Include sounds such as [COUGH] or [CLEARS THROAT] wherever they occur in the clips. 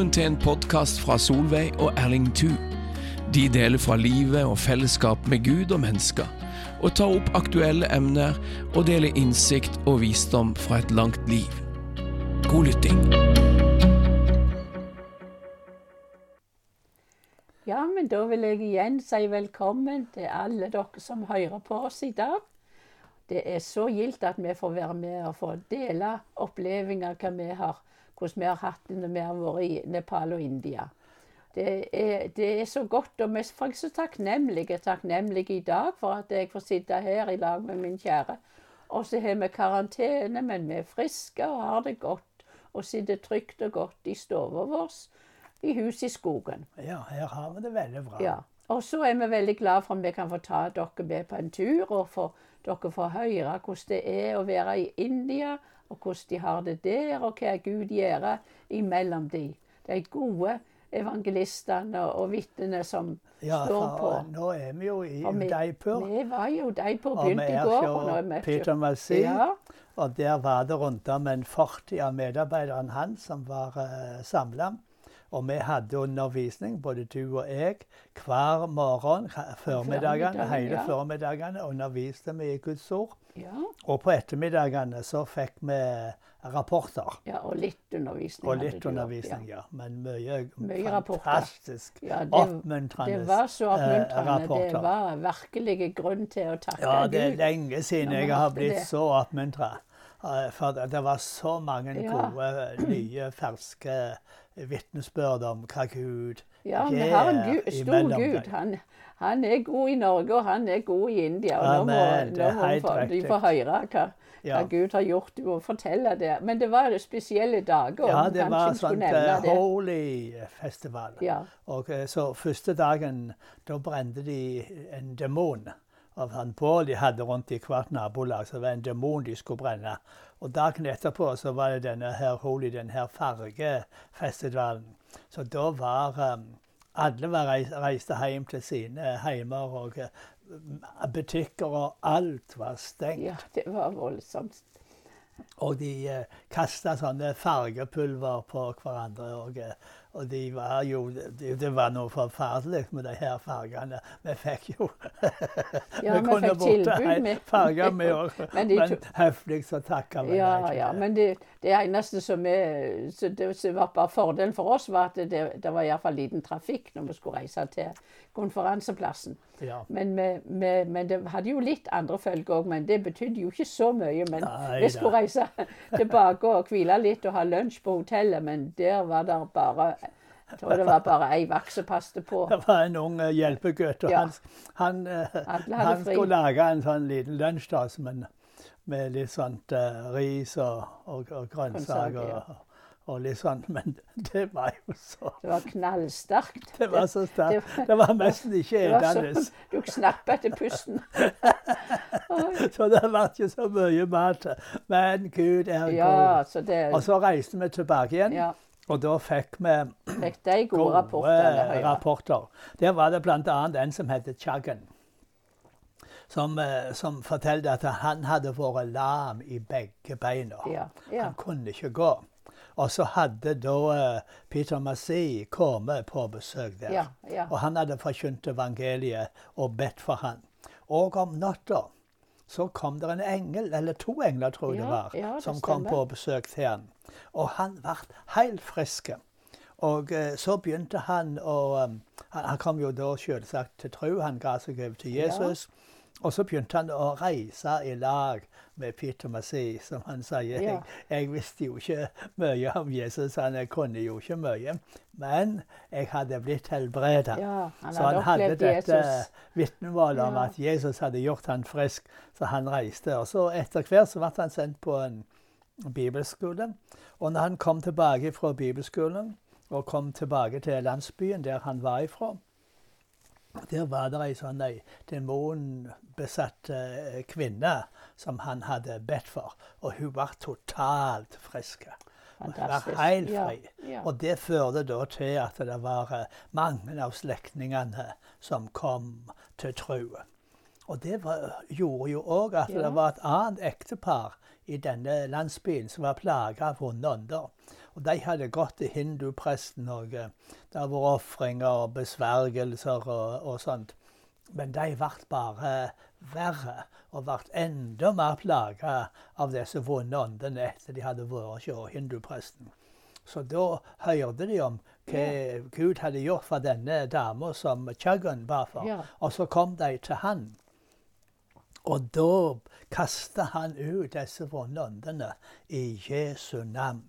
Velkommen til en podkast fra Solveig og Erling Thu. De deler fra livet og fellesskap med Gud og mennesker, og tar opp aktuelle emner og deler innsikt og visdom fra et langt liv. God lytting. Ja, men da vil jeg igjen si velkommen til alle dere som hører på oss i dag. Det er så gildt at vi får være med og få dele opplevelser hva vi har, hvordan vi har hatt det når vi har vært i Nepal og India. Det er, det er så godt, og vi er så takknemlige, takknemlige i dag for at jeg får sitte her i lag med min kjære. Og så har vi karantene, men vi er friske og har det godt. Og sitter trygt og godt i stua vår i huset i skogen. Ja, her har vi det veldig bra. Ja. Og så er vi veldig glad for om vi kan få ta dere med på en tur, og få, dere får høre hvordan det er å være i India, og hvordan de har det der, og hva Gud gjør imellom de. De gode evangelistene og vitnene som Ja, står på. Ja, nå er vi jo i Udaipur. Vi var i Udaipur, begynt begynte i går. og vi er Peter Masi, Ja, Og der var det rundt om en 40 av medarbeiderne hans som var uh, samla. Og vi hadde undervisning, både du og jeg, hver morgen. Formiddagene, hele ja. formidagene underviste vi i Guds ord. ja, Og på ettermiddagene så fikk vi rapporter. ja, og litt undervisning. Og litt undervisning, ja. Men mye, Mye fantastisk Ja, det, oppmuntrende det var så oppmuntrende. eh, Det rapporter. var virkelig grunn til å takke Ja, det er lenge siden jeg har blitt det. så oppmuntra. For det var så mange Ja. gode, nye, ferske vitnesbyrd om hva Gud Ja, vi har en gjør Gud, stor Gud. Han, han er god i Norge, og han er god i India. Og nå må, det er nå må de få høre hva, Ja. hva Gud har gjort. Du må fortelle det. Men det var spesielle dager. Ja, det var sånn eh, det. holy festival. Ja. Og eh, så første dagen, da brente de en demon av han bål de hadde rundt i hvert nabolag. Så det var en demon de skulle brenne. Og dagen etterpå så var det denne her holy, denne her fargefestivalen. Så da var um, alle var reis, reiste hjem til sine heimer, og uh, butikker og alt var stengt. ja, det var voldsomt. Og de uh, kasta sånne fargepulver på hverandre. Og, eh, og de var jo det, det var noe forferdelig med de her fargene. Vi fikk jo [LAUGHS] Ja, vi kunne fikk tilbud med- farge med [LAUGHS] òg. Men Men høflig så takka vi Ja, nei ja, men det, det eneste som, er, så det, som var bare fordelen for oss, var at det, det var iallfall liten trafikk når vi skulle reise til konferanseplassen. Ja. Men, med, med, men det hadde jo litt andre følger òg, men det betydde jo ikke så mye. Men Nei vi skulle reise [LAUGHS] tilbake og hvile litt og ha lunsj på hotellet, men der var det bare Tror det var bare ei vakt som passet på. Det var en ung eh, hjelpegutt, og Ja. han, han, eh, han skulle lage en sånn liten lunsj som med litt sånt uh, ris og, og, og grønnsaker. Ja. Og, og litt sånn, Men [LAUGHS] det var jo så Det var knallsterkt. Det var så sterkt. Det var nesten ikke sånn, du snappa etter pusten. [LAUGHS] Så det ble ikke så mye mat. Men Gud er Ja, god. så det Og så reiste vi tilbake igjen, ja, og da fikk vi Fikk de gode gode rapporter, rapporter. Der var det bl.a. en som het Chaggen. Som, eh, som fortalte at han hadde vært lam i begge beina. Ja, ja. Han kunne ikke gå. Og så hadde da eh, Peter Massi kommet på besøk der. Ja. Og han hadde forkynt evangeliet og bedt for han. Og om natta så kom det en engel, eller to engler tror jeg det var, det som kom på besøk til han. Og han ble helt frisk. Og eh, så begynte han å um, han, kom jo da selvsagt til tro. Han ga seg over til Ja. Jesus. Og så begynte han å reise i lag med Peter Massé, som han sier. Ja. Jeg, jeg visste jo ikke mye om Jesus, han jeg kunne jo ikke mye. Men jeg hadde blitt helbredet. Ja, han så han hadde dette vitnemålet om Ja. at Jesus hadde gjort han frisk, så han reiste. Og så etter hvert så ble han sendt på en bibelskole. Og når han kom tilbake fra bibelskolen, og kom tilbake til landsbyen der han var ifra, der var det ei sånn demonbesatt eh, kvinne som han hadde bedt for. Og hun var totalt frisk. Hun var helt Ja, fri. ja. Og det førte da til at det var eh, mange av slektningene som kom til tro. Og det var, gjorde jo òg at Ja. det var et annet ektepar i denne landsbyen som var plaga av vonde ånder. Og de hadde gått til hindupresten, og eh, det var ofringer og besvergelser og, og sånt. Men de ble bare verre og ble enda mer plaga av disse vonde åndene etter de hadde vært hos hindupresten. Så da hørte de om hva Gud hadde gjort for denne dama som Chuggan var for. Ja. Og så kom de til han. Og da kasta han ut disse vonde åndene i Jesu navn.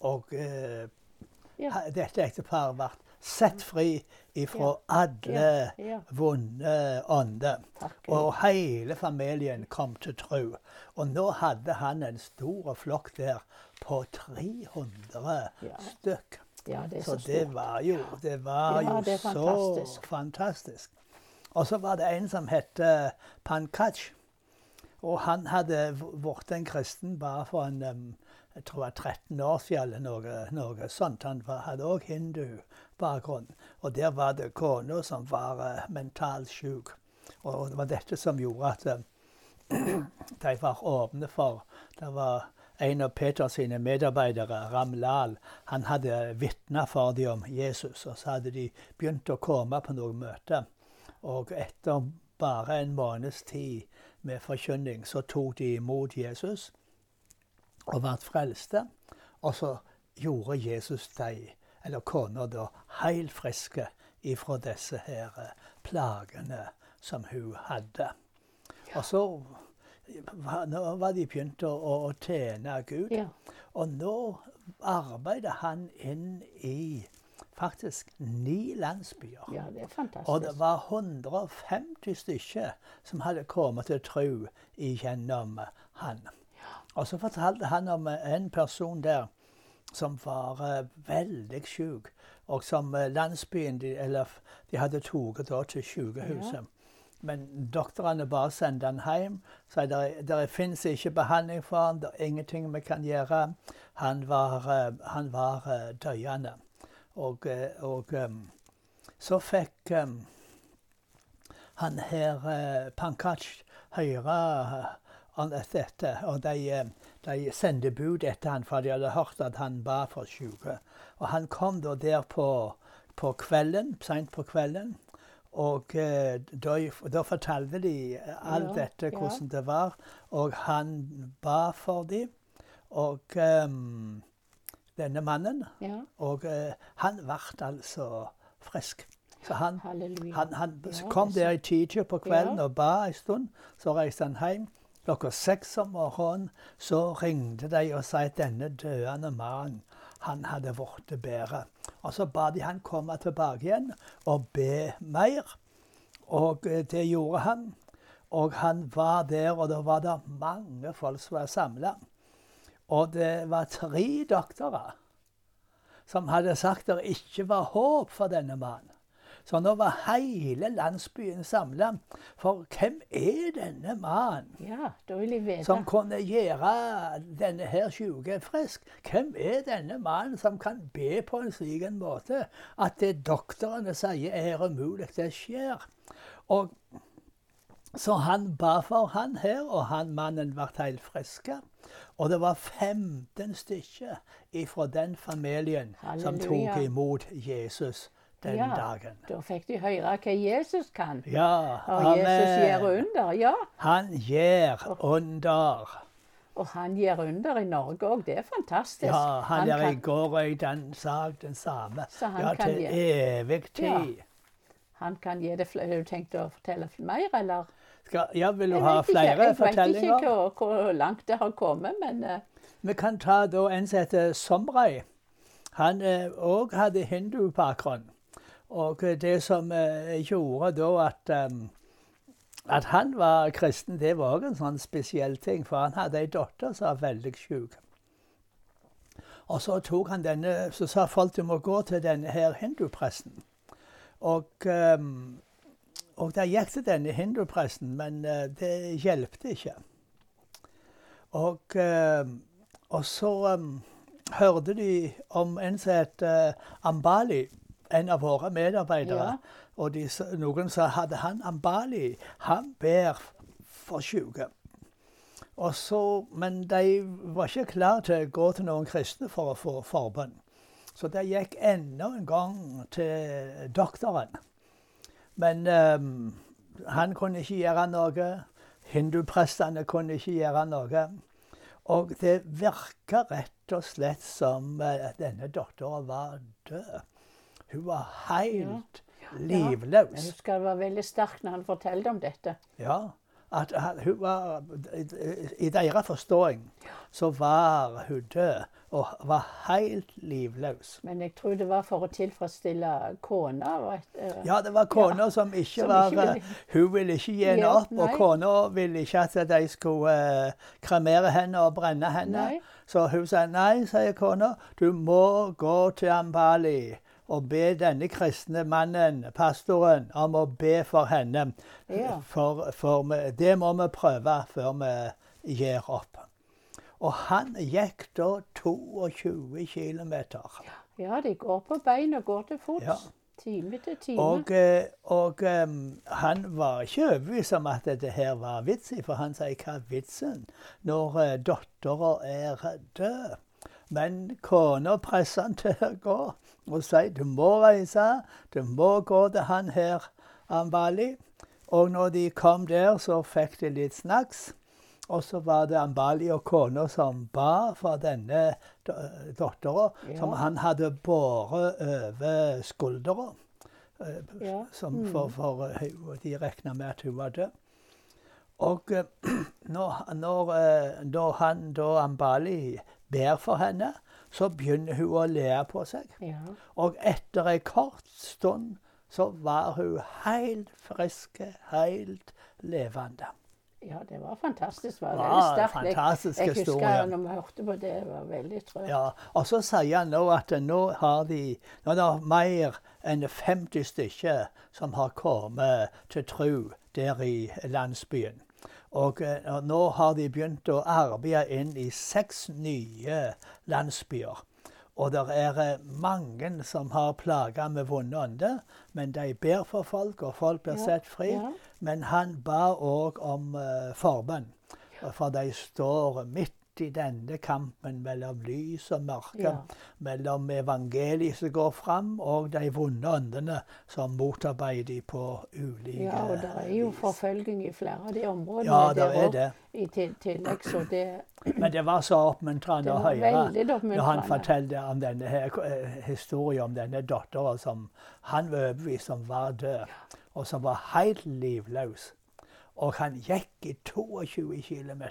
Og eh, Ja. dette ekteparet ble sett fri ifra Ja. alle Ja. vonde ånder. Og hele familien kom til tro. Og nå hadde han en stor flokk der på 300 Ja. stykk. Ja, det Så så det var jo, det var jo så fantastisk. fantastisk. Og så var det en som het eh, Pankaj. Og han hadde vært en kristen bare for en jeg tror det var 13 år siden, eller noe, sånt. Han hadde òg hindubakgrunn. Og der var det kona som var uh, mentalt syk. Og det var dette som gjorde at [CLEARS THROAT] de var åpne for Det var en av Peters sine medarbeidere, Ramlal, han hadde vitna for dem om Jesus. Og så hadde de begynt å komme på noen møter. Og etter bare en måneds tid med forkynning, så tok de imot Jesus og ble frelste. Og så gjorde Jesus de, eller kona da, helt friske ifra disse her plagene som hun hadde. Og så nå var de begynt å, å tjene Gud. Ja. Og nå arbeider han inn i faktisk ni landsbyer. ja, det er fantastisk. Og det var 150 stykker som hadde kommet til tro igjennom han. Og så fortalte han om en person der som var uh, veldig syk, og som uh, landsbyen de, eller, de hadde tatt til sykehuset. Ja. Men doktorene bare sendte han hjem. Sa det, det fins ikke behandling for han, det er ingenting vi kan gjøre. Han var, uh, han var eh, døende. Og, eh, og så fikk em, han her eh, Pankaj høre eh, om dette. Og de, eh, de sendte bud etter han, for de hadde hørt at han ba for syke. Og han kom da der på, på kvelden, seint på kvelden. Og eh, da, fortalte de alt Ja, dette, ja. hvordan det var. Og han ba for dem. Og em, denne mannen Ja, Og eh, han ble altså frisk. Så han, han, han kom er der i tida på kvelden og ba en stund. Så reiste han hjem. Klokka seks om morgenen så ringte de og sa at denne døende mannen han hadde blitt bedre. Og så ba de han komme tilbake igjen og be mer. Og eh, det gjorde han. Og han var der, og da var det mange folk som var samla. Og det var tre doktorer som hadde sagt det ikke var håp for denne mannen. Så nå var hele landsbyen samla. For hvem er denne mannen Ja, da vil jeg vite. som kunne gjøre denne her sjuke frisk? Hvem er denne mannen som kan be på en slik måte at det doktorene sier er umulig, det skjer? Og så han ba for han her, og han mannen ble helt friske. Og det var 15 stykker fra den familien som tok imot Jesus den ja, dagen. Da fikk de høre hva Jesus kan. Ja, Og Jesus gjør under, ja. Han gjør under. Og han gjør under i Norge òg. Det er fantastisk. Ja, han er i går og i den sak den samme. Så han Ja, kan til evig tid. Ja. han kan gi det. Har du tenkt å fortelle mer, eller? Skal, ja, vil du ha vet ikke. fortellinger? Jeg vet ikke hvor, hvor langt det har kommet, men uh... Vi kan ta da en som heter Somrei. Han òg hadde hindubakgrunn. Og eh, det som uh, gjorde da at um, at han var kristen, det var òg en sånn spesiell ting. For han hadde ei datter som var veldig sjuk. Og så tok han denne, så sa folk du må gå til denne her hindupresten. Og, um, og der gikk til denne hindupresten, men uh, det hjelpte ikke. Og, uh, og så um, hørte de om en som het uh, Ambali, en av våre medarbeidere. Ja. Og de, noen sa hadde han Ambali. Han ber for syke. Og så, men de var ikke klar til å gå til noen kristne for å få forbønn. Så de gikk enda en gang til doktoren. Men um, han kunne ikke gjøre noe. Hinduprestene kunne ikke gjøre noe. Og det virka rett og slett som at denne dattera var død. Hun var helt Jeg livløs. husker det var veldig sterkt når han fortalte om dette. Ja. At hun var I deres forståing så var hun død og var helt livløs. Men jeg tror det var for å tilfredsstille kona. Ja, det var kona Ja, som ikke som var ikke ville- Hun ville ikke gi henne opp, og kona ville ikke at de skulle eh, kremere henne og brenne henne. Nei. Så hun sa nei, sier kona, du må gå til Ambali og be denne kristne mannen, pastoren, om å be for henne. Ja. For, for det må vi prøve før vi gir opp. Og han gikk da 22 km. Ja, de går på bein og går til fots. Ja. Time til time. Og, eh, og um, han var ikke overbevist om at dette her var vits for han sier hva er vitsen når uh, dattera er død? Men kona presser han til å gå og sier du må reise, du må gå til han her Ambali. Og når de kom der, så fikk de litt snacks. Og så var det Ambali og kona som ba for denne dattera, Ja. som han hadde båret over skuldra. eh, Ja. Som for, for eh, de regna med at hun var død. Og eh, [CLEARS THROAT] når, når, når han da Ambali ber for henne, så begynner hun å le på seg. Ja. Og etter en kort stund så var hun helt frisk, helt levende. ja, det var fantastisk. Det var veldig sterkt. Jeg- jeg jeg, historie. husker når vi hørte på det, det var veldig trøtt. Ja, og så sier han nå at nå har de nå er det mer enn 50 stykker som har kommet til tro der i landsbyen. Og, eh, og nå har de begynt å arbeide inn i seks nye landsbyer. Og det er eh, mange som har plager med vonde ånder, men de ber for folk, og folk blir Ja, satt fri. ja. Men han ba òg om uh, forbønn, for de står midt i denne kampen mellom lys og mørke, Ja. mellom evangeliet som går fram, og de vonde åndene som motarbeider de på ulike Ja, og det er jo forfølging i flere av de områdene. Ja, det der er det. I tillegg, så det, [CLEARS THROAT] Men det var så oppmuntrende å høre når han fortalte om denne her, eh, historien om denne datteren som han var overbevist om var død, og som var helt livløs. Og han gikk i 22 km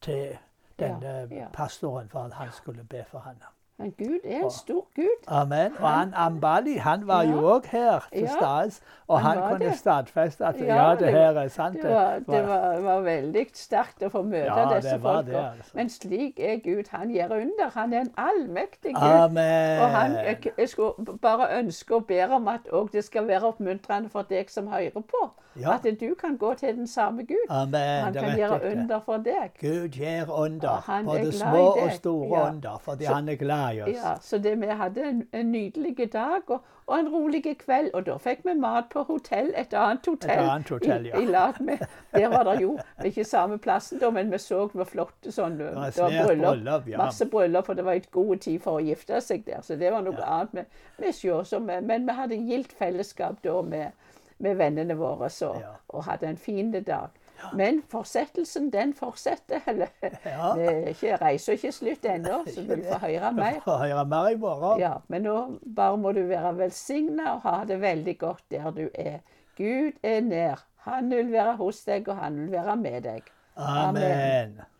til denne ja. pastoren for at han skulle be for henne. Men Gud er en stor Gud. Amen. Og han Ambali han var jo Ja. òg her til stades, og han han, kunne det. stadfeste at Ja, ja, det her er sant. Det var, det var, var veldig sterkt å få møte Ja, disse folka. altså. Men slik er Gud. Han gjør under. Han er en allmektig Gud. Amen. Og han, jeg, jeg skulle bare ønske og ber om at òg det skal være oppmuntrende for deg som hører på. At du kan gå til den samme Gud. Amen. Han kan gjøre under for deg. Gud gjør under, er både små og store under, fordi han er glad oss. Ja, så det, vi hadde en, en nydelig dag og, og en rolig kveld. Og da fikk vi mat på hotell, et annet hotell. annet hotell, ja. I, i lag med, Der var det jo ikke samme plassen, da, men vi så hvor flotte sånn var det var bryllup. bryllup, ja. Masse bryllup, for det var et god tid for å gifte seg der. Så det var noe Ja. annet med, med sjå. Men vi hadde gildt fellesskap da med, med vennene våre så, og hadde en fin dag. Men fortsettelsen, den fortsetter. Eller, Ja. ikke, reiser ikke slutt ennå, så du får høre mer. får høre mer i morgen. Ja, men nå bare må du være velsigna og ha det veldig godt der du er. Gud er nær. Han vil være hos deg, og han vil være med deg. Amen. Takk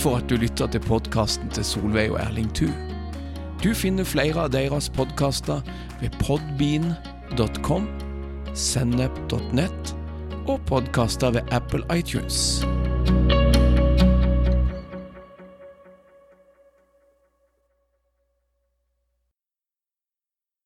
for at du lytter til podkasten til Solveig og Erling Thu. Du finner flere av deres podkaster ved podbean.com, sennep.net og podkaster ved Apple iTunes.